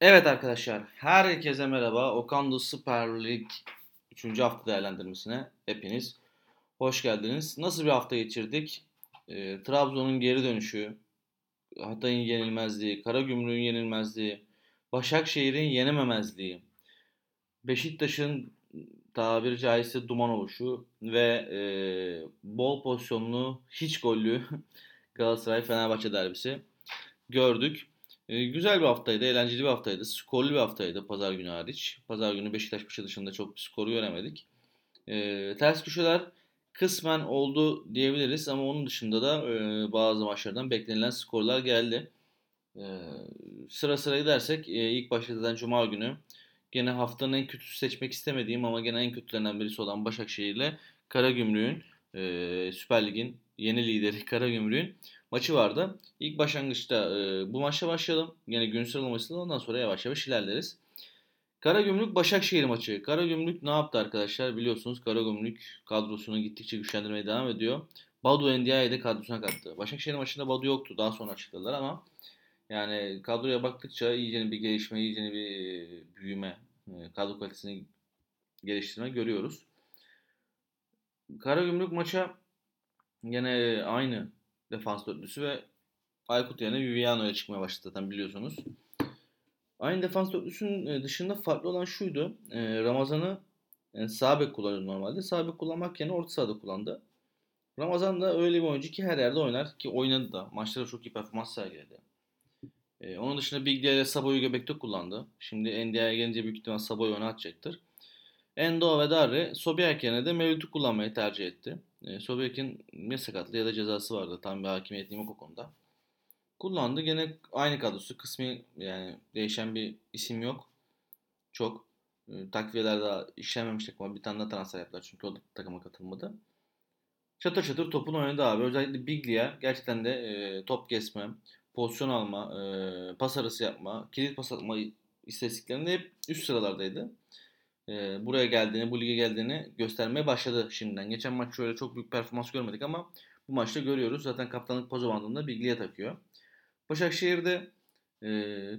Evet arkadaşlar, herkese merhaba. Okando Süper Lig 3. hafta değerlendirmesine hepiniz hoş geldiniz. Nasıl bir hafta geçirdik? Ee, Trabzon'un geri dönüşü, Hatay'ın yenilmezliği, Karagümrük'ün yenilmezliği, Başakşehir'in yenememezliği, Beşiktaş'ın tabiri caizse duman oluşu ve e, bol pozisyonlu, hiç gollü Galatasaray-Fenerbahçe derbisi gördük. E, güzel bir haftaydı, eğlenceli bir haftaydı, skorlu bir haftaydı pazar günü hariç. Pazar günü Beşiktaş maçı dışında çok bir skoru göremedik. E, ters köşeler kısmen oldu diyebiliriz ama onun dışında da e, bazı maçlardan beklenilen skorlar geldi. E, sıra sıra gidersek e, ilk başladığı Cuma günü gene haftanın en kötüsü seçmek istemediğim ama gene en kötülerinden birisi olan Başakşehir ile Karagümrük'ün e, Süper Lig'in yeni lideri Karagümrük'ün maçı vardı. İlk başlangıçta e, bu maçla başlayalım. Yine gün sıralamasıyla ondan sonra yavaş yavaş ilerleriz. Karagümrük Başakşehir maçı. Karagümrük ne yaptı arkadaşlar? Biliyorsunuz Karagümrük kadrosunu gittikçe güçlendirmeye devam ediyor. Badu Ndiaye'yi de kadrosuna kattı. Başakşehir maçında Badu yoktu. Daha sonra açıkladılar ama yani kadroya baktıkça iyice bir gelişme, iyice bir büyüme, e, kadro kalitesini geliştirme görüyoruz. Karagümrük maça yine aynı defans dörtlüsü ve Aykut yerine Viviano'ya çıkmaya başladı zaten biliyorsunuz. Aynı defans dörtlüsünün e, dışında farklı olan şuydu. E, Ramazan'ı yani sağ bek kullanıyor normalde. Sağ bek kullanmak yerine orta sahada kullandı. Ramazan da öyle bir oyuncu ki her yerde oynar ki oynadı da. Maçlarda çok iyi performans sergiledi. Ee, onun dışında Biglia ile Sabo'yu göbekte kullandı. Şimdi NDI'ye gelince büyük ihtimal Sabo'yu öne atacaktır. Endo ve Darre Sobiak yerine de Mevlüt'ü kullanmayı tercih etti. E, Sobiak'in ya sakatlığı ya da cezası vardı. Tam bir hakimiyetim yok o konuda. Kullandı. Gene aynı kadrosu. Kısmi yani değişen bir isim yok. Çok. E, takviyeler daha işlememiş takıma. Bir tane daha transfer yaptılar çünkü o da takıma katılmadı. Çatır çatır topun oynadı abi. Özellikle Biglia gerçekten de e, top kesme, pozisyon alma, e, pas arası yapma, kilit pas atma istatistiklerinde hep üst sıralardaydı e, buraya geldiğini, bu lige geldiğini göstermeye başladı şimdiden. Geçen maç şöyle çok büyük performans görmedik ama bu maçta görüyoruz. Zaten kaptanlık pozu bandında Bigli'ye takıyor. Başakşehir'de e,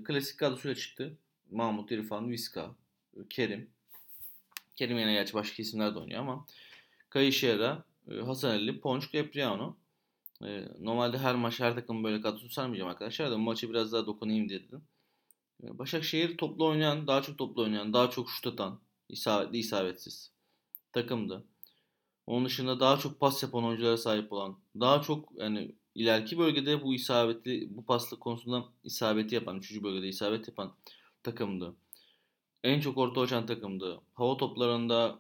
klasik kadrosuyla çıktı. Mahmut, İrfan, Viska, Kerim. Kerim yine gerçi başka isimler de oynuyor ama Kayışehir'e Hasan Ali, Ponç, Epriano. E, normalde her maç her takım böyle kadrosu sarmayacağım arkadaşlar da bu maçı biraz daha dokunayım dedim. Başakşehir toplu oynayan, daha çok toplu oynayan, daha çok şut atan, isabetli isabetsiz takımdı. Onun dışında daha çok pas yapan oyunculara sahip olan, daha çok yani ileriki bölgede bu isabetli, bu paslık konusunda isabeti yapan, üçüncü bölgede isabet yapan takımdı. En çok orta açan takımdı. Hava toplarında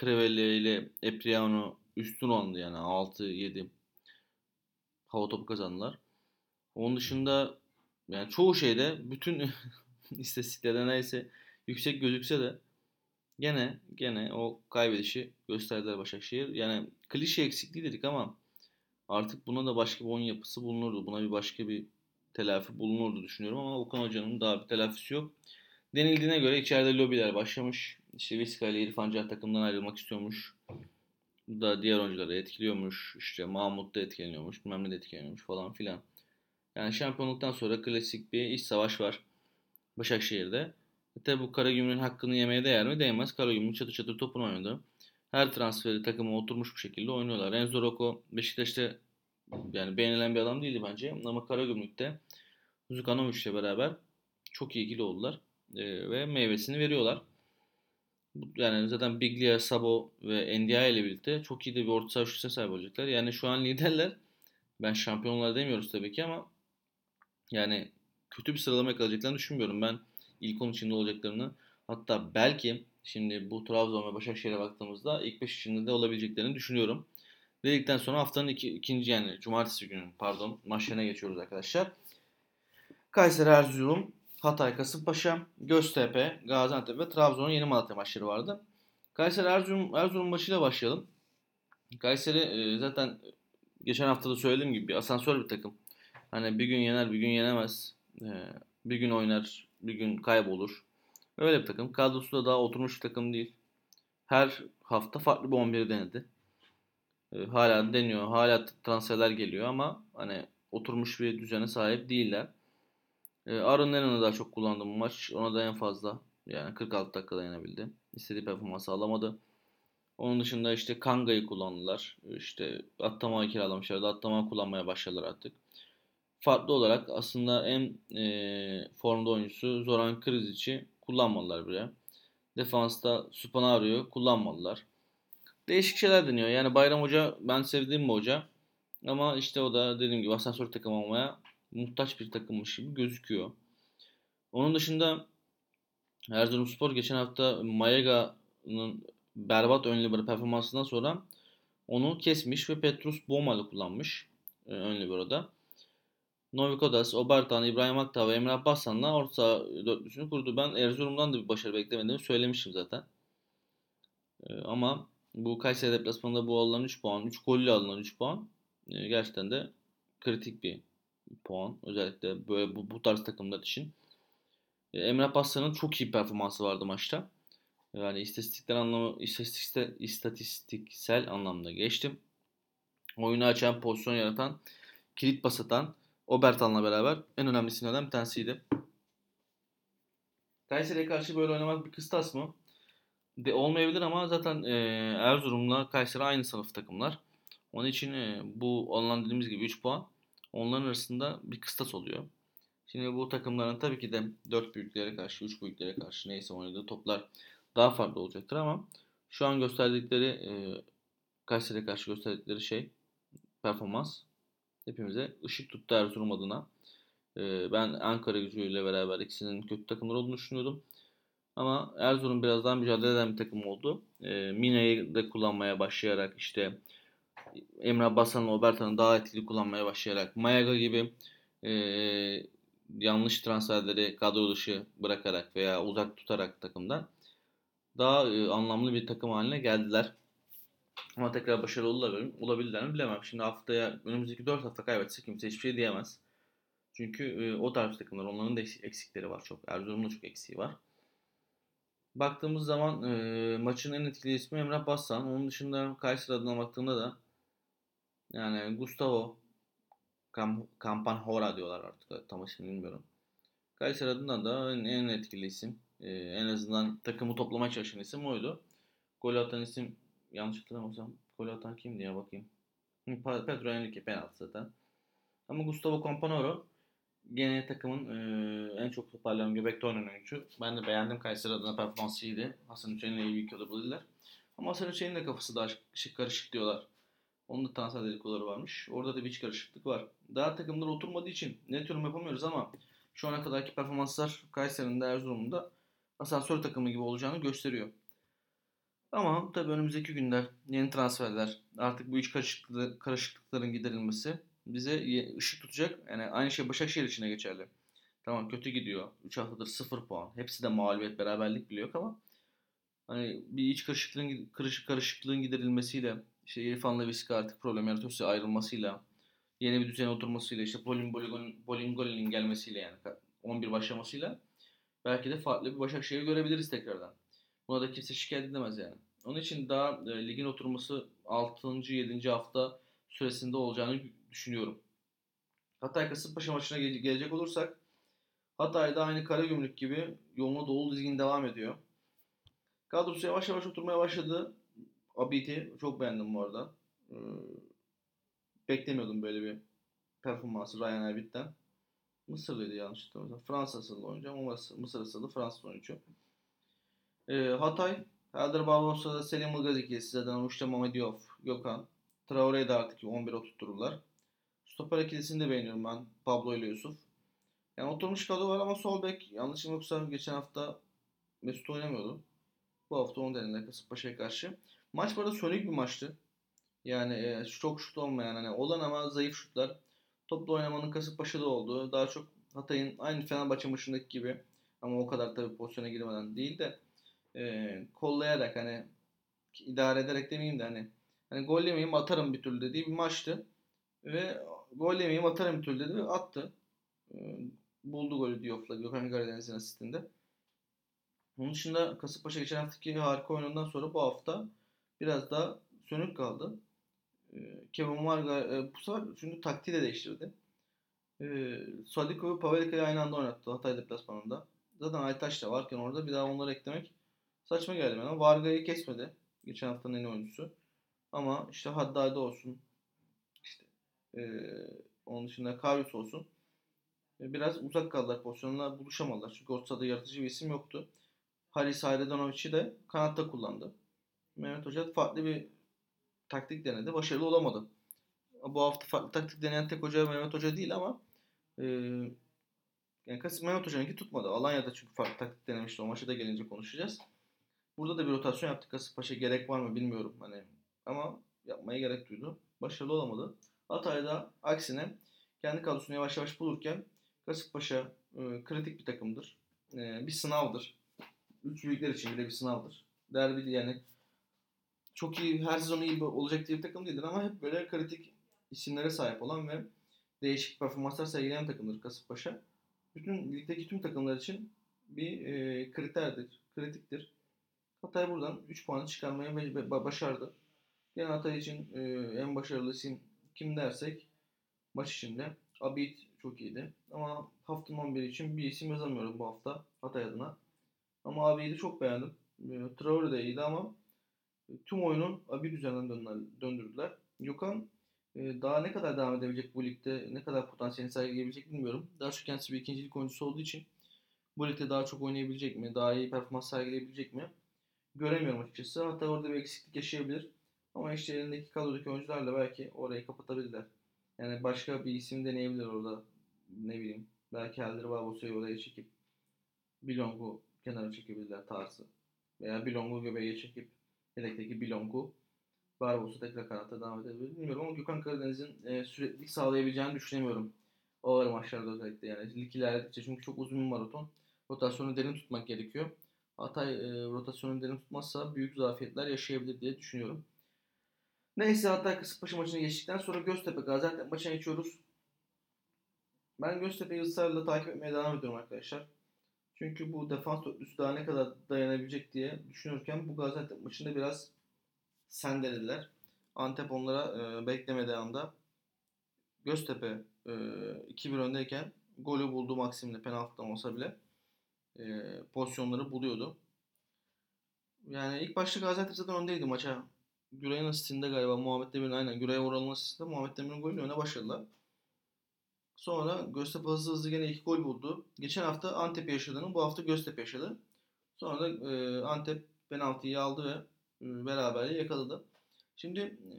Crevelle ile Epriano üstün oldu yani 6-7 hava topu kazandılar. Onun dışında yani çoğu şeyde bütün istatistiklerde neyse yüksek gözükse de Gene gene o kaybedişi gösterdiler Başakşehir. Yani klişe eksikliği dedik ama artık buna da başka bir oyun yapısı bulunurdu. Buna bir başka bir telafi bulunurdu düşünüyorum ama Okan Hoca'nın daha bir telafisi yok. Denildiğine göre içeride lobiler başlamış. İşte Viska ile İrfan Can takımdan ayrılmak istiyormuş. Bu da diğer oyuncuları etkiliyormuş. İşte Mahmut da etkileniyormuş. Bilmem ne de etkileniyormuş falan filan. Yani şampiyonluktan sonra klasik bir iç savaş var Başakşehir'de. Tabi bu Karagümrük'ün hakkını yemeye değer mi? Değmez. Karagümrük çatır çatır topunu oynadı. Her transferi takıma oturmuş bir şekilde oynuyorlar. Enzo Rocco Beşiktaş'ta yani beğenilen bir adam değildi bence. Ama Karagümrük'te Zukanovic ile beraber çok iyi ikili oldular. E, ve meyvesini veriyorlar. Yani zaten Biglia, Sabo ve Ndiaye ile birlikte çok iyi de bir orta saha üçlüsüne sahip olacaklar. Yani şu an liderler. Ben şampiyonlar demiyoruz tabii ki ama yani kötü bir sıralama yakalayacaklarını düşünmüyorum. Ben ilk 10 içinde olacaklarını hatta belki şimdi bu Trabzon ve Başakşehir'e baktığımızda ilk 5 içinde de olabileceklerini düşünüyorum. Dedikten sonra haftanın iki, ikinci yani cumartesi günü pardon maçlarına geçiyoruz arkadaşlar. Kayseri Erzurum, Hatay Kasımpaşa, Göztepe, Gaziantep ve Trabzon'un yeni Malatya maçları vardı. Kayseri Erzurum, Erzurum maçıyla başlayalım. Kayseri e, zaten geçen hafta da söylediğim gibi bir asansör bir takım. Hani bir gün yener bir gün yenemez. E, bir gün oynar bir gün kaybolur. Öyle bir takım. Kadrosu da daha oturmuş bir takım değil. Her hafta farklı bir 11 denedi. Ee, hala deniyor. Hala transferler geliyor ama hani oturmuş bir düzene sahip değiller. E, Aaron Lennon'ı daha çok kullandım bu maç. Ona da en fazla yani 46 dakika dayanabildi. İstediği performansı alamadı. Onun dışında işte Kanga'yı kullandılar. İşte Attamayı kiralamışlardı. Attamayı kullanmaya başladılar artık. Farklı olarak aslında en e, formda oyuncusu Zoran Krizic'i kullanmadılar bile. Defansta Supanario'yu kullanmadılar. Değişik şeyler deniyor. Yani Bayram Hoca ben sevdiğim bir hoca. Ama işte o da dediğim gibi asansör takım olmaya muhtaç bir takımmış gibi gözüküyor. Onun dışında Erzurumspor geçen hafta Mayaga'nın berbat ön libero performansından sonra onu kesmiş ve Petrus Bomal'ı kullanmış e, ön libero'da. Novik Odas, Obertan, İbrahim Aktağ ve Emre Abbaslan'la orta saha dörtlüsünü kurdu. Ben Erzurum'dan da bir başarı beklemediğimi söylemiştim zaten. E, ama bu Kayseri deplasmanında bu alınan 3 puan, 3 golle alınan 3 puan e, gerçekten de kritik bir puan. Özellikle böyle bu, bu tarz takımlar için. E, Emre Paslan'ın çok iyi performansı vardı maçta. Yani istatistikler anlamı istatistiksel, istatistiksel anlamda geçtim. Oyunu açan, pozisyon yaratan, kilit pas atan Obertan'la beraber en önemli isimlerden bir tanesiydi. Kayseri'ye karşı böyle oynamak bir kıstas mı? De olmayabilir ama zaten e, Erzurum'la Kayseri aynı sınıf takımlar. Onun için e, bu alınan dediğimiz gibi 3 puan onların arasında bir kıstas oluyor. Şimdi bu takımların tabii ki de 4 büyüklere karşı, 3 büyüklere karşı neyse oynadığı toplar daha farklı olacaktır ama şu an gösterdikleri e, Kayseri'ye karşı gösterdikleri şey performans hepimize ışık tuttu Erzurum adına. E, ben Ankara gücüyle beraber ikisinin kötü takımlar olduğunu düşünüyordum. Ama Erzurum biraz daha mücadele eden bir takım oldu. E, Mine'yi de kullanmaya başlayarak işte Emre Basan'la Obertan'ı daha etkili kullanmaya başlayarak Mayaga gibi e, yanlış transferleri kadro dışı bırakarak veya uzak tutarak takımdan daha e, anlamlı bir takım haline geldiler. Ama tekrar başarılı olabilir, olabilirler mi bilemem. Şimdi haftaya önümüzdeki 4 hafta kaybetse kimse hiçbir şey diyemez. Çünkü e, o tarz takımlar onların da eksikleri var çok. Erzurum'da çok eksiği var. Baktığımız zaman e, maçın en etkili ismi Emrah Bassan. Onun dışında Kayseri adına baktığımda da yani Gustavo Cam Campanhora diyorlar artık. Tam ismini bilmiyorum. Kayseri adına da en, en etkili isim. Ee, en azından takımı toplamaya çalışan isim oydu. Gol atan isim yanlış hatırlamıyorsam gol atan kimdi ya bakayım. Pedro Henrique penaltı zaten. Ama Gustavo Campanoro gene takımın e, en çok toparlayan göbekte oynayan oyuncu. Ben de beğendim Kayseri adına performansı iyiydi. Hasan Hüseyin'le iyi bir olabilirler. Ama Hasan Hüseyin'in de kafası daha şık karışık diyorlar. Onun da transfer dedikoları varmış. Orada da bir iç karışıklık var. Daha takımlar oturmadığı için net yorum yapamıyoruz ama şu ana kadarki performanslar Kayseri'nin de Erzurum'da asansör takımı gibi olacağını gösteriyor. Ama tabii önümüzdeki günler, yeni transferler, artık bu iç karışıklıkların giderilmesi bize ışık tutacak. Yani aynı şey Başakşehir için geçerli. Tamam kötü gidiyor. 3 haftadır 0 puan. Hepsi de mağlubiyet, beraberlik bile yok ama hani bir iç karışıklığın, karışık karışıklığın giderilmesiyle işte İrfan'la Viska artık problem yaratıyorsa ayrılmasıyla yeni bir düzene oturmasıyla işte Polin Bolingoli'nin gelmesiyle yani 11 başlamasıyla belki de farklı bir Başakşehir görebiliriz tekrardan. Buna da kimse şikayet edemez yani. Onun için daha e, ligin oturması 6. 7. hafta süresinde olacağını düşünüyorum. Hatay Kasımpaşa maçına gelecek olursak Hatay'da aynı Karagümrük gibi yoluna dolu dizgin devam ediyor. Kadrosu yavaş yavaş oturmaya başladı. Abiti çok beğendim bu arada. Ee, beklemiyordum böyle bir performansı Ryan Abit'ten. Mısırlıydı yanlış hatırlamıyorsam. Fransa asıllı oyuncu ama Mısır, Mısır asıllı Fransız oyuncu. Ee, Hatay, Barbosa'da Selim Ilgaz zaten Muşta Mamediyov, Gökhan. Traore'yi de artık 11'e oturttururlar. Stoper ikilisini de beğeniyorum ben. Pablo ile Yusuf. Yani oturmuş kadro var ama sol bek yanlışım yoksa geçen hafta Mesut oynamıyordu. Bu hafta onu denediler Kasımpaşa'ya karşı. Maç burada sönük bir maçtı. Yani e, çok şut olmayan hani olan ama zayıf şutlar. Toplu oynamanın Kasımpaşa'da olduğu. Daha çok Hatay'ın aynı Fenerbahçe maçındaki gibi ama o kadar tabii pozisyona girmeden değil de e, kollayarak hani idare ederek demeyeyim de hani hani gol yemeyeyim atarım bir türlü dediği bir maçtı. Ve gol yemeyeyim atarım bir türlü dedi ve attı. E, buldu golü Diof'la Gökhan Karadeniz'in asistinde. Onun dışında Kasımpaşa geçen haftaki harika oyunundan sonra bu hafta biraz daha sönük kaldı. Ee, Kevin Marga e, bu sefer çünkü taktiği de değiştirdi. e, Sadiko ve Pavelika'yı aynı anda oynattı Hatay deplasmanında. Zaten Aytaş da varken orada bir daha onları eklemek saçma geldi bana. Varga'yı kesmedi. Geçen haftanın en oyuncusu. Ama işte Haddadi olsun. İşte e, onun dışında Karius olsun. E, biraz uzak kaldılar pozisyonla buluşamadılar. Çünkü ortada yaratıcı bir isim yoktu. Haris Hayredanovic'i de kanatta kullandı. Mehmet Hoca farklı bir taktik denedi. Başarılı olamadı. Bu hafta farklı taktik deneyen tek hoca Mehmet Hoca değil ama e, yani Mehmet Hoca'nınki tutmadı. Alanya'da çünkü farklı taktik denemişti. O maça da gelince konuşacağız. Burada da bir rotasyon yaptık. Kasımpaşa gerek var mı bilmiyorum. Hani ama yapmaya gerek duydu. Başarılı olamadı. Hatay'da aksine kendi kadrosunu yavaş yavaş bulurken Kasımpaşa e, kritik bir takımdır. E, bir sınavdır. Üç büyükler için bile bir sınavdır. Derbi yani çok iyi her sezon iyi olacak diye bir takım değildir ama hep böyle kritik isimlere sahip olan ve değişik performanslar sergileyen takımdır Kasımpaşa. Bütün ligdeki tüm takımlar için bir e, kriterdir, kritiktir. Hatay buradan 3 puanı çıkarmaya başardı. Yine Hatay için e, en başarılı isim kim dersek maç içinde Abid çok iyiydi. Ama haftanın 11 için bir isim yazamıyorum bu hafta Hatay adına. Ama Abid'i çok beğendim. E, Traore de iyiydi ama tüm oyunun Abid üzerinden döndürdüler. Gökhan e, daha ne kadar devam edebilecek bu ligde, ne kadar potansiyelini sergileyebilecek bilmiyorum. Daha çok kendisi bir ikincilik oyuncusu olduğu için bu ligde daha çok oynayabilecek mi, daha iyi performans sergileyebilecek mi göremiyorum açıkçası. Hatta orada bir eksiklik yaşayabilir. Ama işte elindeki kadrodaki oyuncularla belki orayı kapatabilirler. Yani başka bir isim deneyebilir orada. Ne bileyim. Belki Eldir Barbosu'yu oraya çekip Bilong'u kenara çekebilirler tarzı. Veya Bilong'u göbeğe çekip yedekteki Bilong'u Barbos'u tekrar kanatta devam edebilir. Bilmiyorum ama Gökhan Karadeniz'in e, süreklilik sağlayabileceğini düşünemiyorum. O ağır maçlarda özellikle yani. Lig ilerledikçe çünkü çok uzun bir maraton. Rotasyonu derin tutmak gerekiyor. Hatay e, rotasyonu derin tutmazsa büyük zafiyetler yaşayabilir diye düşünüyorum. Neyse Hatay Kasımpaşa maçını geçtikten sonra Göztepe Gaziantep maçına geçiyoruz. Ben Göztepe'yi ısrarla takip etmeye devam ediyorum arkadaşlar. Çünkü bu defans dörtlüsü daha ne kadar dayanabilecek diye düşünürken bu Gaziantep maçında biraz sendelediler. Antep onlara e, beklemediği anda Göztepe e, 2-1 öndeyken golü buldu Maksim'le penaltıdan olsa bile e, pozisyonları buluyordu. Yani ilk başta Gaziantep zaten öndeydi maça. Güray'ın asistinde galiba Muhammed Demir'in aynen Güray'a Oral'ın asistinde Muhammed Demir'in golüyle öne başladılar. Sonra Göztepe hızlı hızlı gene iki gol buldu. Geçen hafta Antep yaşadığını bu hafta Göztepe yaşadı. Sonra da e, Antep penaltıyı aldı ve e, beraberliği yakaladı. Şimdi e,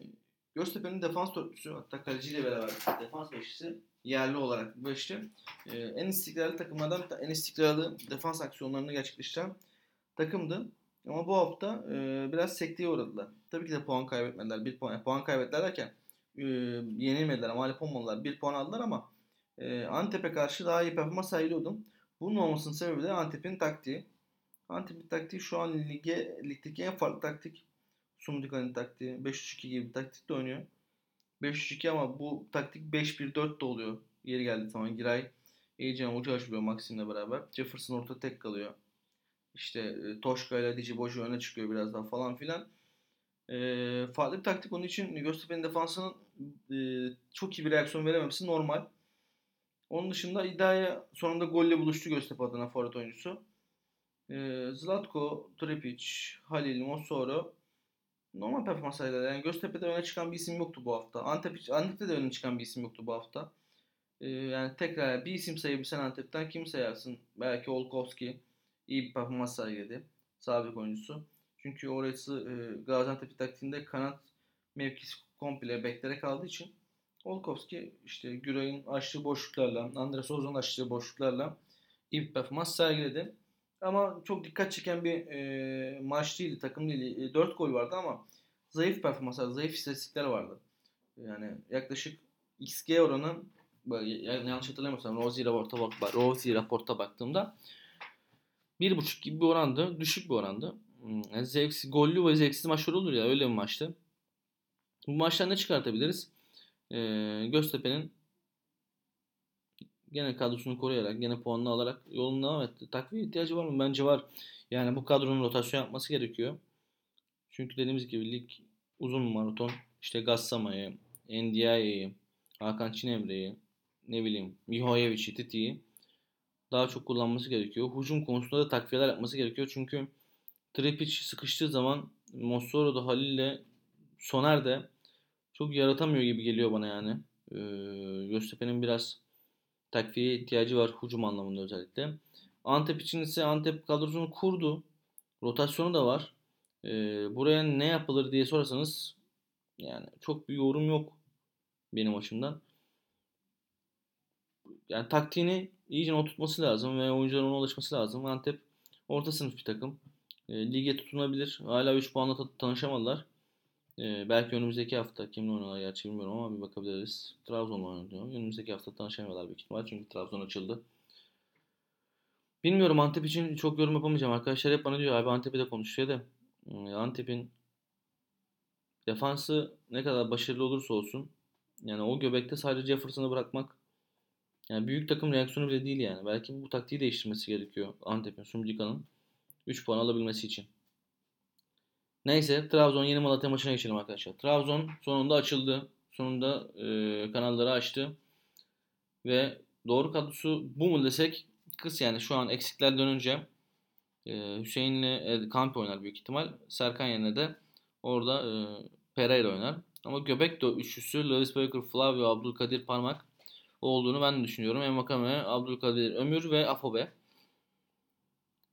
Göztepe'nin defans dörtlüsü hatta kaleciyle beraber defans beşlisi yerli olarak bu beşli e, en istikrarlı takımlardan en istikrarlı defans aksiyonlarını gerçekleştiren takımdı. Ama bu hafta e, biraz sekteye uğradılar. Tabii ki de puan kaybetmediler. Bir puan, puan kaybettiler derken e, yenilmediler, mağlup olmadılar. Bir puan aldılar ama e, Antep'e karşı daha iyi performans sergiliyordum. Bunun olmasının sebebi de Antep'in taktiği. Antep'in taktiği şu an lige, ligdeki en farklı taktik. Sumdika'nın taktiği. 5-3-2 gibi bir taktikte oynuyor. 5-3-2 ama bu taktik 5-1-4 de oluyor. Yeri geldi zaman Giray iyice ucu açılıyor Maxim'le beraber. Jefferson orta tek kalıyor. İşte e, Toşka ile Dici Boju öne çıkıyor biraz daha falan filan. E, farklı bir taktik onun için Göztepe'nin defansının e, çok iyi bir reaksiyon verememesi normal. Onun dışında iddiaya sonunda golle buluştu Göztepe adına forvet oyuncusu. E, Zlatko, Trepic, Halil, Mosoro normal performans sergiledi. Yani Göztepe'de öne çıkan bir isim yoktu bu hafta. Antep, Antep'te de öne çıkan bir isim yoktu bu hafta. Ee, yani tekrar bir isim sayabilsen Antep'ten kim sayarsın? Belki Olkowski iyi bir performans sergiledi. Sabit oyuncusu. Çünkü orası e, Gaziantep taktiğinde kanat mevkisi komple beklere kaldığı için Olkowski işte Güray'ın açtığı boşluklarla, Andres Ozan'ın açtığı boşluklarla iyi bir performans sergiledi. Ama çok dikkat çeken bir e, maç değildi, takım değildi. E, 4 gol vardı ama zayıf performanslar, zayıf istatistikler vardı. Yani yaklaşık XG oranı yani yanlış hatırlamıyorsam Rosie raporta bak Rosie raporta baktığımda 1.5 gibi bir orandı. Düşük bir orandı. Hmm, yani zevksiz, gollü ve zevksiz maçlar olur ya öyle bir maçtı. Bu maçtan ne çıkartabiliriz? Ee, Göztepe'nin gene kadrosunu koruyarak, gene puanını alarak yoluna devam etti. Takviye ihtiyacı var mı? Bence var. Yani bu kadronun rotasyon yapması gerekiyor. Çünkü dediğimiz gibi lig uzun maraton. İşte Gassama'yı, Ndiaye'yi, Hakan Çinemre'yi, ne bileyim Mihojevic'i, Titi'yi daha çok kullanması gerekiyor. Hücum konusunda da takviyeler yapması gerekiyor. Çünkü Tripic sıkıştığı zaman Mossoro da Halil ile Soner de çok yaratamıyor gibi geliyor bana yani. Ee, Göztepe'nin biraz takviye ihtiyacı var hücum anlamında özellikle. Antep için ise Antep kadrosunu kurdu. Rotasyonu da var. Ee, buraya ne yapılır diye sorarsanız yani çok bir yorum yok benim açımdan. Yani taktiğini iyice oturtması lazım ve oyuncuların ona alışması lazım. Antep orta sınıf bir takım. E, lige tutunabilir. Hala 3 puanla tanışamadılar. E, belki önümüzdeki hafta kimle oynuyorlar gerçi bilmiyorum ama bir bakabiliriz. Trabzon'la oynuyor. Önümüzdeki hafta tanışamıyorlar büyük ihtimal çünkü Trabzon açıldı. Bilmiyorum Antep için çok yorum yapamayacağım. Arkadaşlar hep bana diyor abi Antep'e de konuşuyor da Antep'in defansı ne kadar başarılı olursa olsun yani o göbekte sadece Jefferson'ı bırakmak yani büyük takım reaksiyonu bile değil yani. Belki bu taktiği değiştirmesi gerekiyor Antep'in, Sumdika'nın 3 puan alabilmesi için. Neyse Trabzon yeni Malatya maçına geçelim arkadaşlar. Trabzon sonunda açıldı. Sonunda e, kanalları açtı. Ve doğru kadrosu bu mu desek kız yani şu an eksikler dönünce e, Hüseyin'le e, Kamp oynar büyük ihtimal. Serkan yerine de orada e, Pereira oynar. Ama göbek de üçlüsü Lewis Baker, Flavio, Abdülkadir Parmak olduğunu ben düşünüyorum. Envakame, Abdülkadir Ömür ve Afobe.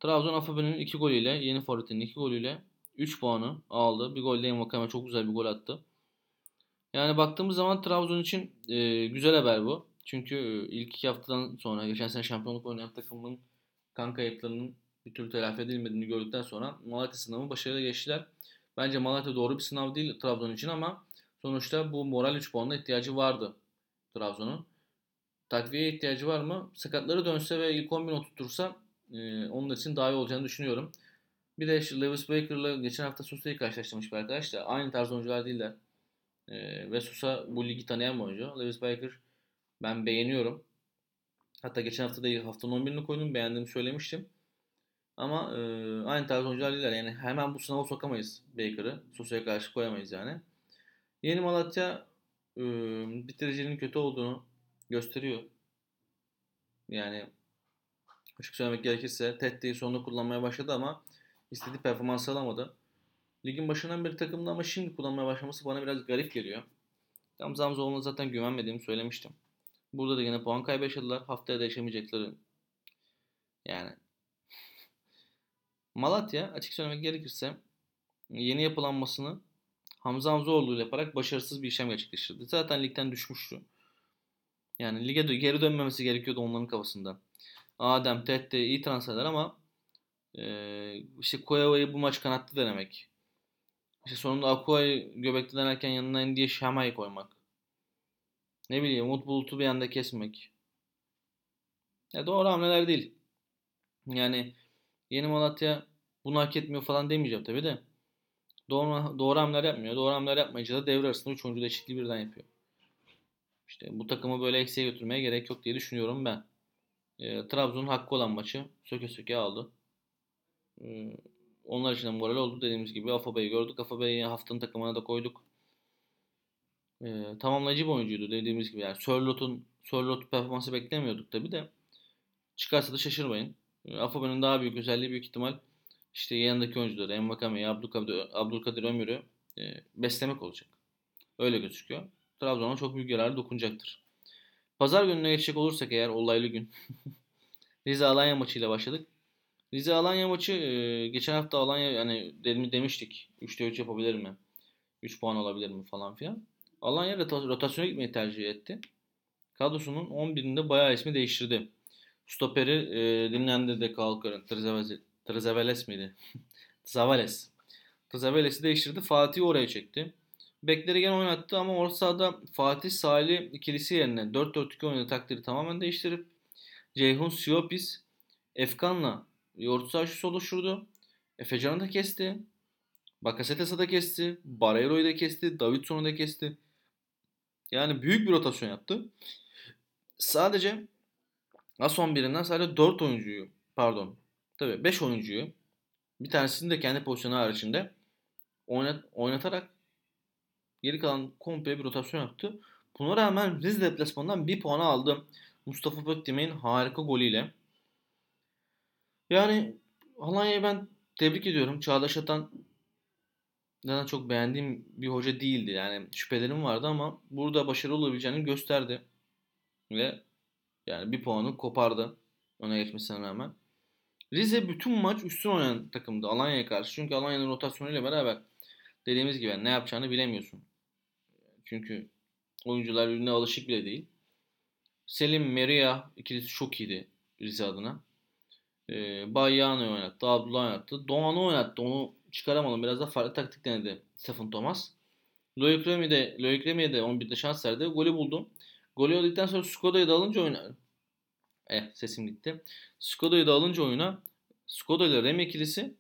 Trabzon Afobe'nin 2 golüyle, yeni forvetinin 2 golüyle 3 puanı aldı. Bir golde Envakame çok güzel bir gol attı. Yani baktığımız zaman Trabzon için e, güzel haber bu. Çünkü e, ilk iki haftadan sonra geçen sene şampiyonluk oynayan takımın kan kayıplarının bir türlü telafi edilmediğini gördükten sonra Malatya sınavı başarıyla geçtiler. Bence Malatya doğru bir sınav değil Trabzon için ama sonuçta bu moral 3 puanına ihtiyacı vardı Trabzon'un. Takviye ihtiyacı var mı? Sakatları dönse ve ilk 11 oturtursa e, onun için daha iyi olacağını düşünüyorum. Bir de işte Lewis Baker'la geçen hafta Susa'yı karşılaştırmış bir arkadaş da aynı tarz oyuncular değiller. E, ve Susa bu ligi tanıyan bir oyuncu. Lewis Baker ben beğeniyorum. Hatta geçen hafta da haftanın 11'ini koydum. Beğendiğimi söylemiştim. Ama e, aynı tarz oyuncular değiller. Yani hemen bu sınava sokamayız Baker'ı. Susa'ya karşı koyamayız yani. Yeni Malatya e, bitiricinin kötü olduğunu gösteriyor. Yani açık söylemek gerekirse Tette'yi sonunda kullanmaya başladı ama istediği performans alamadı. Ligin başından beri takımda ama şimdi kullanmaya başlaması bana biraz garip geliyor. Tam Zamzoğlu'na zaten güvenmediğimi söylemiştim. Burada da yine puan kaybı. Haftaya da yaşamayacakları yani Malatya açık söylemek gerekirse yeni yapılanmasını Hamza Hamzoğlu ile yaparak başarısız bir işlem gerçekleştirdi. Zaten ligden düşmüştü. Yani lige geri dönmemesi gerekiyordu onların kafasında. Adem, Tette iyi transferler ama e, işte Koyava'yı bu maç kanattı denemek. İşte sonunda Akua'yı göbekte denerken yanına Indiye Şama'yı koymak. Ne bileyim Umut Bulut'u bir anda kesmek. Ya doğru hamleler değil. Yani Yeni Malatya bunu hak etmiyor falan demeyeceğim tabi de. Doğru, doğru hamleler yapmıyor. Doğru hamleler yapmayınca da devre arasında 3 oyuncu eşitliği birden yapıyor. İşte bu takımı böyle eksiğe götürmeye gerek yok diye düşünüyorum ben. E, Trabzon'un hakkı olan maçı söke söke aldı. Onlar için de moral oldu. Dediğimiz gibi Afabey'i gördük. Afabey'i haftanın takımına da koyduk. E, tamamlayıcı bir oyuncuydu dediğimiz gibi. Yani Sörlot'un Sörlot performansı beklemiyorduk tabi de. Çıkarsa da şaşırmayın. Afabey'in daha büyük özelliği büyük ihtimal işte yanındaki oyuncuları Envakame'yi, Abdülkadir, Abdülkadir Ömür'ü e, beslemek olacak. Öyle gözüküyor. Trabzon'a çok büyük yararı dokunacaktır. Pazar gününe geçecek olursak eğer olaylı gün. Rize Alanya maçıyla başladık. Rize Alanya maçı geçen hafta Alanya yani demiştik 3'te 3 yapabilir mi? 3 puan alabilir mi falan filan. Alanya rotasyona gitmeyi tercih etti. Kadrosunun 11'inde bayağı ismi değiştirdi. Stoperi e, dinlendirdi Kalkar'ın. Trzeveles miydi? Tzavales. Tzavales'i değiştirdi. Fatih'i oraya çekti. Bekleri gene oynattı ama orta sahada Fatih Salih ikilisi yerine 4-4-2 oynadı takdiri tamamen değiştirip Ceyhun Siopis Efkan'la orta saha şusu oluşturdu. Efecan'ı da kesti. Bakasetas'ı da kesti. Barreiro'yu da kesti. Davidson'u da kesti. Yani büyük bir rotasyon yaptı. Sadece As 11'inden sadece 4 oyuncuyu pardon tabii 5 oyuncuyu bir tanesini de kendi pozisyonu haricinde oynat, oynatarak Geri kalan komple bir rotasyon yaptı. Buna rağmen Rize deplasmanından bir puanı aldı. Mustafa Pöktem'in harika golüyle. Yani Alanya'yı ben tebrik ediyorum. Çağdaş Atan zaten çok beğendiğim bir hoca değildi. Yani şüphelerim vardı ama burada başarılı olabileceğini gösterdi. Ve yani bir puanı kopardı öne geçmesine rağmen. Rize bütün maç üstün oynayan takımdı Alanya'ya karşı. Çünkü Alanya'nın rotasyonuyla beraber dediğimiz gibi ne yapacağını bilemiyorsun. Çünkü oyuncular birbirine alışık bile değil. Selim Meria ikilisi çok iyiydi Rize adına. Ee, Bayyano oynattı, Abdullah oynattı. Doğan'ı oynattı. Onu çıkaramadım. Biraz da farklı taktik denedi Stephen Thomas. Loic Remy de, Loic Remy'e de 11'de şans verdi. Golü buldum. Golü olduktan sonra Skoda'yı da alınca oyuna... Eh sesim gitti. Skoda'yı da alınca oyuna Skoda ile Remy ikilisi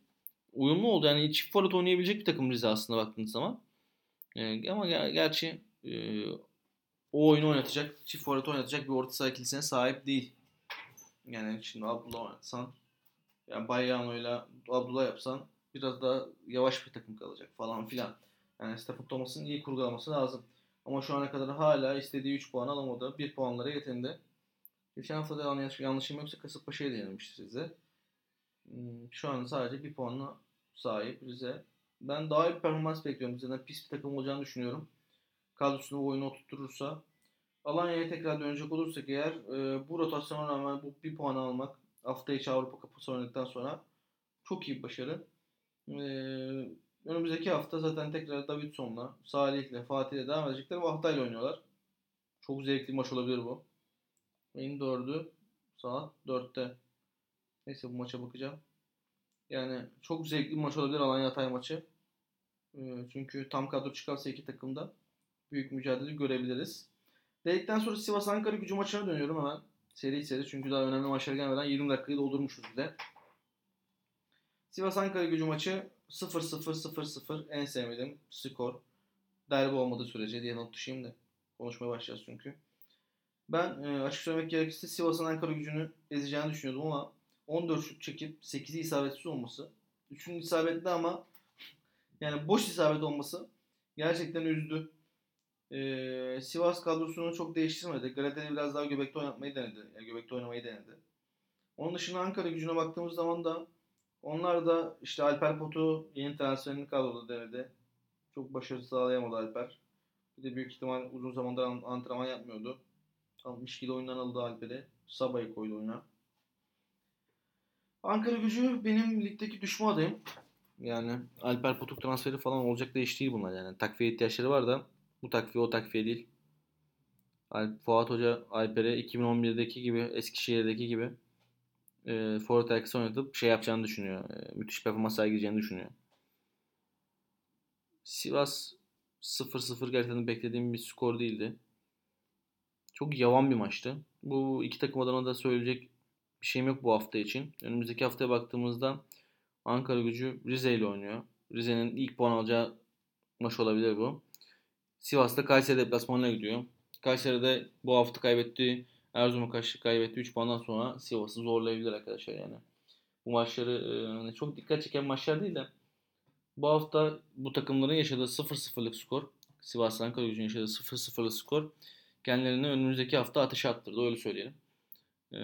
uyumlu oldu. Yani çift forvet oynayabilecek bir takım Rize aslında baktığınız zaman. Ee, ama ger- gerçi e, o oyunu oynatacak, çift forvet oynatacak bir orta saha ikilisine sahip değil. Yani şimdi Abdullah oynatsan, yani Bayyano ile Abdullah yapsan biraz daha yavaş bir takım kalacak falan filan. Yani Stephen Thomas'ın iyi kurgulaması lazım. Ama şu ana kadar hala istediği 3 puan alamadı. 1 puanlara yetendi. Geçen hafta da yanlış, yanlışım yoksa Kasımpaşa'yı denemişti size. Hmm, Şu an sadece 1 puanla sahip Rize. Ben daha iyi bir performans bekliyorum. Rize'den pis bir takım olacağını düşünüyorum. Kadrosunu oyunu oturturursa. Alanya'ya tekrar dönecek olursak eğer e, bu rotasyona rağmen bu bir puan almak hafta içi Avrupa Kupası oynadıktan sonra çok iyi bir başarı. E, önümüzdeki hafta zaten tekrar Davidson'la, Salih'le, Fatih'le devam edecekler ve Hatay'la oynuyorlar. Çok zevkli bir maç olabilir bu. Ayın 4'ü saat 4'te. Neyse bu maça bakacağım. Yani çok zevkli bir maç olabilir Alanya Hatay maçı. E, çünkü tam kadro çıkarsa iki takımda büyük mücadele görebiliriz. Dedikten sonra Sivas Ankara gücü maçına dönüyorum hemen. Seri seri çünkü daha önemli maçlar gelmeden 20 dakikayı doldurmuşuz bir de. Sivas Ankara gücü maçı 0-0-0-0 en sevmediğim skor. Derbi olmadığı sürece diye not düşeyim de konuşmaya başlayacağız çünkü. Ben e, açık söylemek gerekirse Sivas'ın Ankara gücünü ezeceğini düşünüyordum ama 14 şut çekip 8'i isabetsiz olması. 3'ünün isabetli ama yani boş isabet olması gerçekten üzdü. Ee, Sivas kadrosunu çok değiştirmedi. Gradel'i biraz daha göbekte oynatmayı denedi. Yani göbekte oynamayı denedi. Onun dışında Ankara gücüne baktığımız zaman da onlar da işte Alper Potu yeni transferini kadroda denedi. Çok başarı sağlayamadı Alper. Bir de büyük ihtimal uzun zamandır an- antrenman yapmıyordu. 60 kilo oyundan aldı Alper'i. Sabah'ı koydu oyuna. Ankara gücü benim ligdeki düşme adayım. Yani Alper Potuk transferi falan olacak da değil bunlar yani. Takviye ihtiyaçları var da bu takviye o takviye değil. Fuat Hoca Alper'e 2011'deki gibi Eskişehir'deki gibi e, forvet arkası oynatıp şey yapacağını düşünüyor. E, müthiş performans sergileyeceğini düşünüyor. Sivas 0-0 gerçekten beklediğim bir skor değildi. Çok yavan bir maçtı. Bu iki takım adına da söyleyecek bir şeyim yok bu hafta için. Önümüzdeki haftaya baktığımızda Ankara gücü Rize ile oynuyor. Rize'nin ilk puan alacağı maç olabilir bu. Sivas'ta Kayseri deplasmanına gidiyor. Kayseri'de bu hafta kaybettiği Erzurum'a karşı kaybettiği 3 puandan sonra Sivas'ı zorlayabilir arkadaşlar yani. Bu maçları e, hani çok dikkat çeken maçlar değil de bu hafta bu takımların yaşadığı 0-0'lık skor Sivas Ankara gücünün yaşadığı 0-0'lık skor kendilerini önümüzdeki hafta ateşe attırdı öyle söyleyelim. E,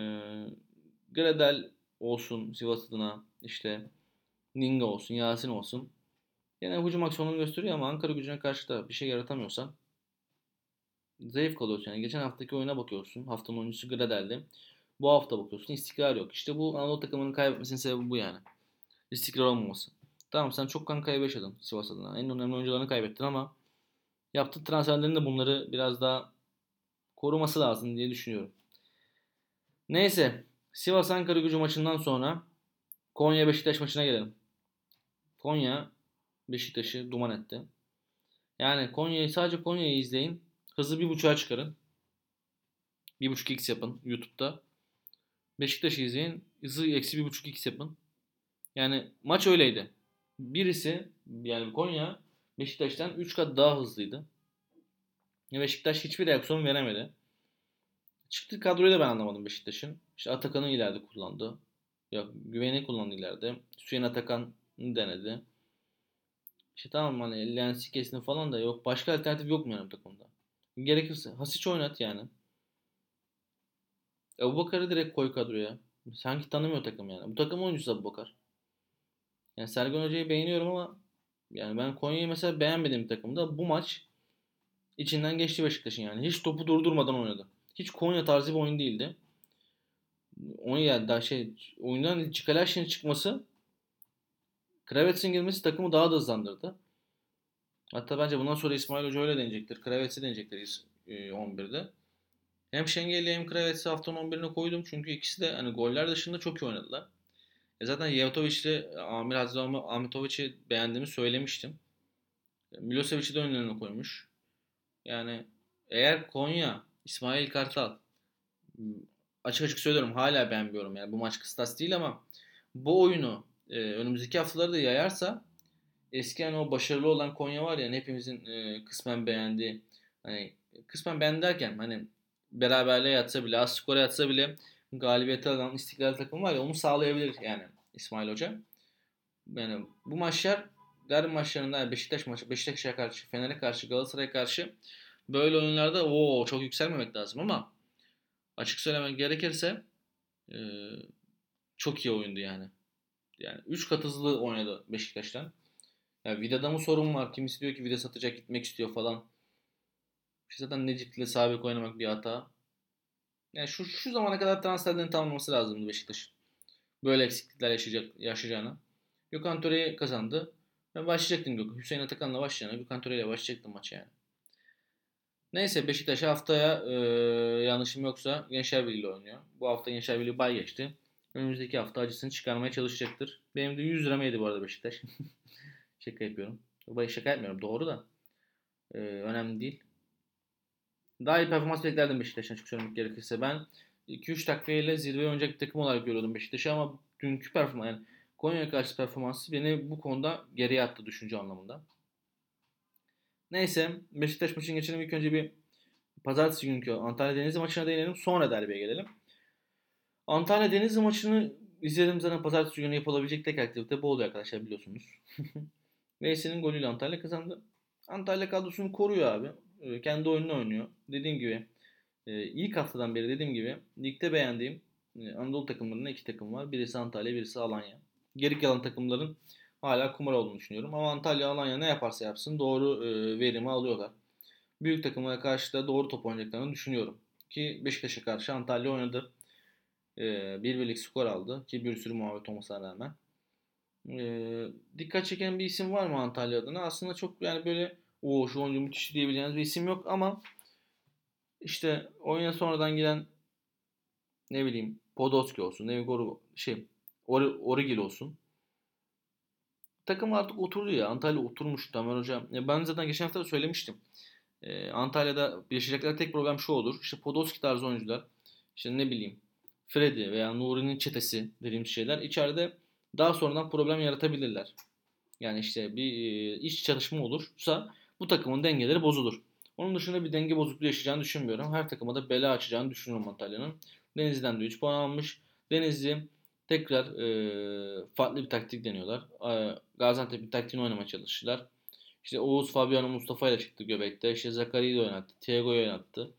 Gradel olsun Sivas adına işte Ninga olsun Yasin olsun Yine hücum aksiyonunu gösteriyor ama Ankara gücüne karşı da bir şey yaratamıyorsan zayıf kalıyorsun. Yani geçen haftaki oyuna bakıyorsun. Haftanın oyuncusu Gradel'di. Bu hafta bakıyorsun istikrar yok. İşte bu Anadolu takımının kaybetmesinin sebebi bu yani. İstikrar olmaması. Tamam sen çok kan kaybı Sivas adına. En önemli oyuncularını kaybettin ama yaptığı transferlerin de bunları biraz daha koruması lazım diye düşünüyorum. Neyse. Sivas Ankara gücü maçından sonra Konya Beşiktaş maçına gelelim. Konya Beşiktaş'ı duman etti. Yani Konya'yı sadece Konya'yı izleyin. Hızı bir buçuğa çıkarın. Bir buçuk x yapın YouTube'da. Beşiktaş'ı izleyin. Hızı eksi bir buçuk x yapın. Yani maç öyleydi. Birisi yani Konya Beşiktaş'tan 3 kat daha hızlıydı. Beşiktaş hiçbir reaksiyon veremedi. Çıktı kadroyu da ben anlamadım Beşiktaş'ın. İşte Atakan'ı ileride kullandı. Ya güveni kullandı ileride. Hüseyin Atakan'ı denedi. İşte tamam hani Lensikes'in falan da yok. Başka alternatif yok mu yani bu takımda? Gerekirse Hasic oynat yani. Ebu Bakar'ı direkt koy kadroya. Sanki tanımıyor takım yani. Bu takım oyuncusu Ebu Bakar. Yani Sergen Hoca'yı beğeniyorum ama yani ben Konya'yı mesela beğenmediğim bir takımda bu maç içinden geçti Beşiktaş'ın yani. Hiç topu durdurmadan oynadı. Hiç Konya tarzı bir oyun değildi. Onu yani daha şey oyundan Çikalaş'ın çıkması Kravets'in girmesi takımı daha da hızlandırdı. Hatta bence bundan sonra İsmail Hoca öyle deneyecektir. Kravets'i deneyecektir 11'de. E, hem Şengeli hem Kravets'i haftanın 11'ine koydum. Çünkü ikisi de hani goller dışında çok iyi oynadılar. E zaten Yevtovic ile Amir Hazret Ahmetovic'i beğendiğimi söylemiştim. Milosevic'i de önlerine koymuş. Yani eğer Konya, İsmail Kartal açık açık söylüyorum hala beğenmiyorum. Yani bu maç kıstas değil ama bu oyunu e, önümüzdeki haftaları da yayarsa eski o başarılı olan Konya var ya hani hepimizin e, kısmen beğendiği hani kısmen beğendi derken hani beraberliğe yatsa bile az skora yatsa bile galibiyeti alan istiklal takım var ya onu sağlayabilir yani İsmail Hoca. Yani bu maçlar derbi maçlarında Beşiktaş maçı Beşiktaş'a karşı, Fener'e karşı, Galatasaray'a karşı böyle oyunlarda o çok yükselmemek lazım ama açık söylemek gerekirse e, çok iyi oyundu yani. Yani 3 kat hızlı oynadı Beşiktaş'tan. Yani Vida'da mı sorun var? Kimisi diyor ki Vida satacak gitmek istiyor falan. İşte zaten Necip'le sabit oynamak bir hata. Yani şu, şu zamana kadar transferlerini tamamlaması lazımdı Beşiktaş. Böyle eksiklikler yaşayacak, yaşayacağına. Gökhan Töre'yi kazandı. Ben başlayacaktım Gök. Hüseyin Atakan'la başlayacağına Gökhan Töre ile başlayacaktım maçı yani. Neyse Beşiktaş haftaya e, yanlışım yoksa Gençler Birliği oynuyor. Bu hafta Gençler Birliği bay geçti. Önümüzdeki hafta acısını çıkarmaya çalışacaktır. Benim de 100 liramı yedi bu arada Beşiktaş. şaka yapıyorum. Bayı şaka yapmıyorum doğru da. E, önemli değil. Daha iyi performans beklerdim Beşiktaş'tan açık söylemek gerekirse. Ben 2-3 takviyeyle zirveye oynayacak bir takım olarak görüyordum Beşiktaş'ı ama dünkü performans yani Konya'ya karşı performansı beni bu konuda geriye attı düşünce anlamında. Neyse Beşiktaş maçını geçelim. İlk önce bir pazartesi günkü Antalya Denizli maçına değinelim. Sonra derbiye gelelim. Antalya Denizli maçını izledim zaten pazartesi günü yapılabilecek tek aktivite bu oluyor arkadaşlar biliyorsunuz. Veysel'in golüyle Antalya kazandı. Antalya kadrosunu koruyor abi. Ee, kendi oyununu oynuyor. Dediğim gibi e, ilk haftadan beri dediğim gibi ligde beğendiğim e, Anadolu takımlarında iki takım var. Birisi Antalya, birisi Alanya. Geri kalan takımların hala kumar olduğunu düşünüyorum. Ama Antalya, Alanya ne yaparsa yapsın doğru e, verimi alıyorlar. Büyük takımlara karşı da doğru top oynayacaklarını düşünüyorum. Ki Beşiktaş'a karşı Antalya oynadı. Bir birlik skor aldı. Ki bir sürü muhabbet olmasına rağmen. dikkat çeken bir isim var mı Antalya adına? Aslında çok yani böyle o şu oyuncu müthiş diyebileceğiniz bir isim yok ama işte oyuna sonradan giren ne bileyim Podolski olsun, Nevgor şey Or Origil olsun. Takım artık oturdu ya. Antalya oturmuş Tamer Hocam. Ya ben zaten geçen hafta da söylemiştim. Ee, Antalya'da yaşayacakları tek problem şu olur. İşte Podolski tarzı oyuncular. işte ne bileyim Freddy veya Nuri'nin çetesi dediğimiz şeyler içeride daha sonradan problem yaratabilirler. Yani işte bir iş çalışma olursa bu takımın dengeleri bozulur. Onun dışında bir denge bozukluğu yaşayacağını düşünmüyorum. Her takıma da bela açacağını düşünüyorum Antalya'nın. Denizli'den de 3 puan almış. Denizli tekrar e, farklı bir taktik deniyorlar. E, Gaziantep bir taktiğini oynamaya çalıştılar. İşte Oğuz, Fabiano, Mustafa ile çıktı göbekte. İşte Zakari'yi de oynattı. Thiago'yu oynattı.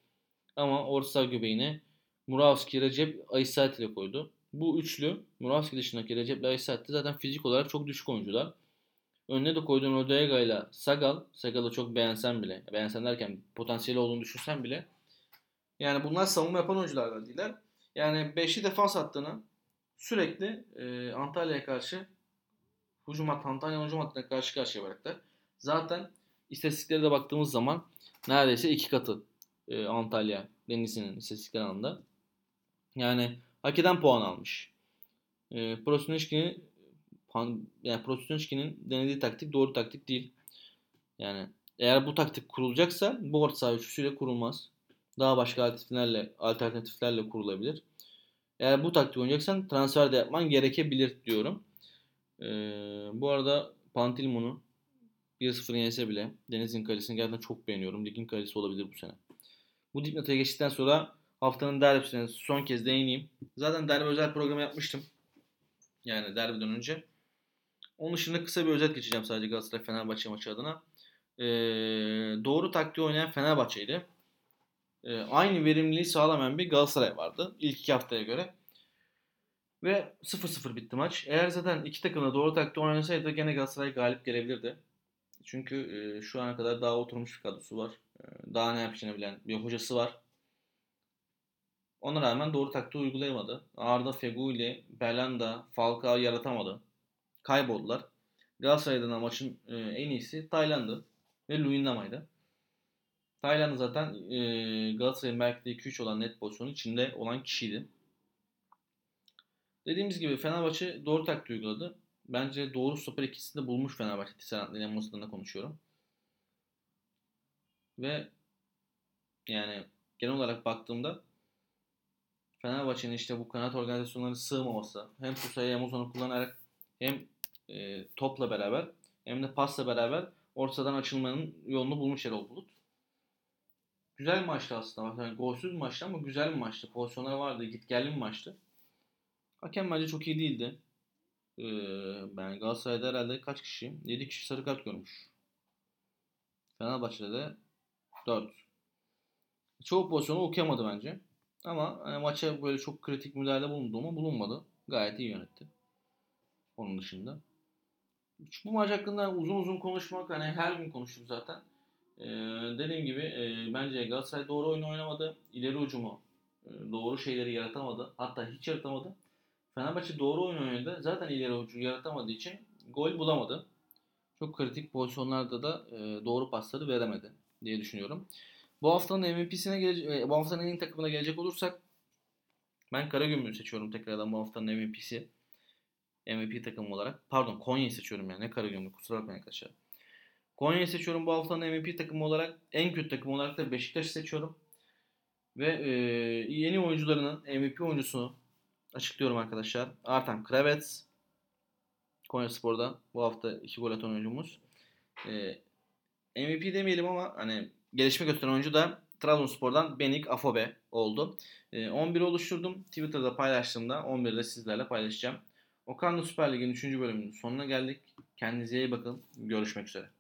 Ama orta göbeğine Muravski, Recep, Aysat ile koydu. Bu üçlü Muravski dışındaki Recep ile Aysat zaten fizik olarak çok düşük oyuncular. Önüne de koyduğun Odega ile Sagal. Sagal'ı çok beğensen bile. Beğensen derken potansiyeli olduğunu düşünsen bile. Yani bunlar savunma yapan oyunculardan değiller. Yani 5'li defans hattını sürekli e, Antalya'ya karşı hücum hattı, Antalya hücum hattına karşı karşıya bıraktılar. Zaten istatistiklere de baktığımız zaman neredeyse iki katı e, Antalya Denizli'nin istatistikler anında. Yani hak eden puan almış. E, Prosneşki'nin yani Prostinski'nin denediği taktik doğru taktik değil. Yani eğer bu taktik kurulacaksa bu orta saha üçlüsüyle kurulmaz. Daha başka alternatiflerle, alternatiflerle kurulabilir. Eğer bu taktik oynayacaksan transfer de yapman gerekebilir diyorum. Ee, bu arada Pantilmon'u 1-0 yense bile Deniz'in kalesini gerçekten çok beğeniyorum. Ligin kalesi olabilir bu sene. Bu dipnotaya geçtikten sonra haftanın derbisine son kez değineyim. Zaten derbi özel programı yapmıştım. Yani derbiden önce. Onun dışında kısa bir özet geçeceğim sadece Galatasaray Fenerbahçe maçı adına. Ee, doğru taktiği oynayan Fenerbahçe'ydi. e, aynı verimliliği sağlamayan bir Galatasaray vardı ilk iki haftaya göre. Ve 0-0 bitti maç. Eğer zaten iki takım da doğru taktiği oynasaydı gene Galatasaray galip gelebilirdi. Çünkü e, şu ana kadar daha oturmuş bir kadrosu var. E, daha ne yapacağını bilen bir hocası var. Ona rağmen doğru taktiği uygulayamadı. Arda Feguli, Belanda, Falcao yaratamadı. Kayboldular. Galatasaray'dan da maçın e, en iyisi Tayland'ı ve Luyendama'ydı. Tayland zaten e, Galatasaray'ın belki de 2-3 olan net pozisyonu içinde olan kişiydi. Dediğimiz gibi Fenerbahçe doğru taktiği uyguladı. Bence doğru stoper ikisini de bulmuş Fenerbahçe. Tisserand dilemmasından da konuşuyorum. Ve yani genel olarak baktığımda Fenerbahçe'nin işte bu kanat organizasyonları sığmaması hem Pusa'yı hem Ozan'ı kullanarak hem e, topla beraber hem de pasla beraber ortadan açılmanın yolunu bulmuş Erol Bulut. Güzel bir maçtı aslında. Yani golsüz bir maçtı ama güzel bir maçtı. Pozisyonları vardı. Git geldi bir maçtı. Hakem bence çok iyi değildi. Ee, ben Galatasaray'da herhalde kaç kişi? 7 kişi sarı kart görmüş. Fenerbahçe'de de 4. Çoğu pozisyonu okuyamadı bence. Ama hani maça böyle çok kritik müdahale bulundu mu bulunmadı. Gayet iyi yönetti. Onun dışında. Bu maç hakkında uzun uzun konuşmak hani her gün konuştuk zaten. Ee, dediğim gibi e, bence Galatasaray doğru oyun oynamadı. İleri ucumu e, doğru şeyleri yaratamadı. Hatta hiç yaratamadı. Fenerbahçe doğru oyun oynadı. Zaten ileri ucu yaratamadığı için gol bulamadı. Çok kritik pozisyonlarda da e, doğru pasları veremedi diye düşünüyorum. Bu haftanın MVP'sine gelecek, bu haftanın en iyi takımına gelecek olursak ben Karagümrük'ü seçiyorum tekrardan bu haftanın MVP'si. MVP takımı olarak. Pardon Konya'yı seçiyorum yani. Ne Karagümrük kusura bakmayın arkadaşlar. Konya'yı seçiyorum bu haftanın MVP takımı olarak. En kötü takım olarak da Beşiktaş'ı seçiyorum. Ve e, yeni oyuncularının MVP oyuncusunu açıklıyorum arkadaşlar. Artan Kravets. Konya Spor'da bu hafta 2 gol atan oyuncumuz. E, MVP demeyelim ama hani gelişme gösteren oyuncu da Trabzonspor'dan Benik Afobe oldu. E, 11 oluşturdum. Twitter'da paylaştığımda 11'de sizlerle paylaşacağım. Okan'la Süper Lig'in 3. bölümünün sonuna geldik. Kendinize iyi bakın. Görüşmek üzere.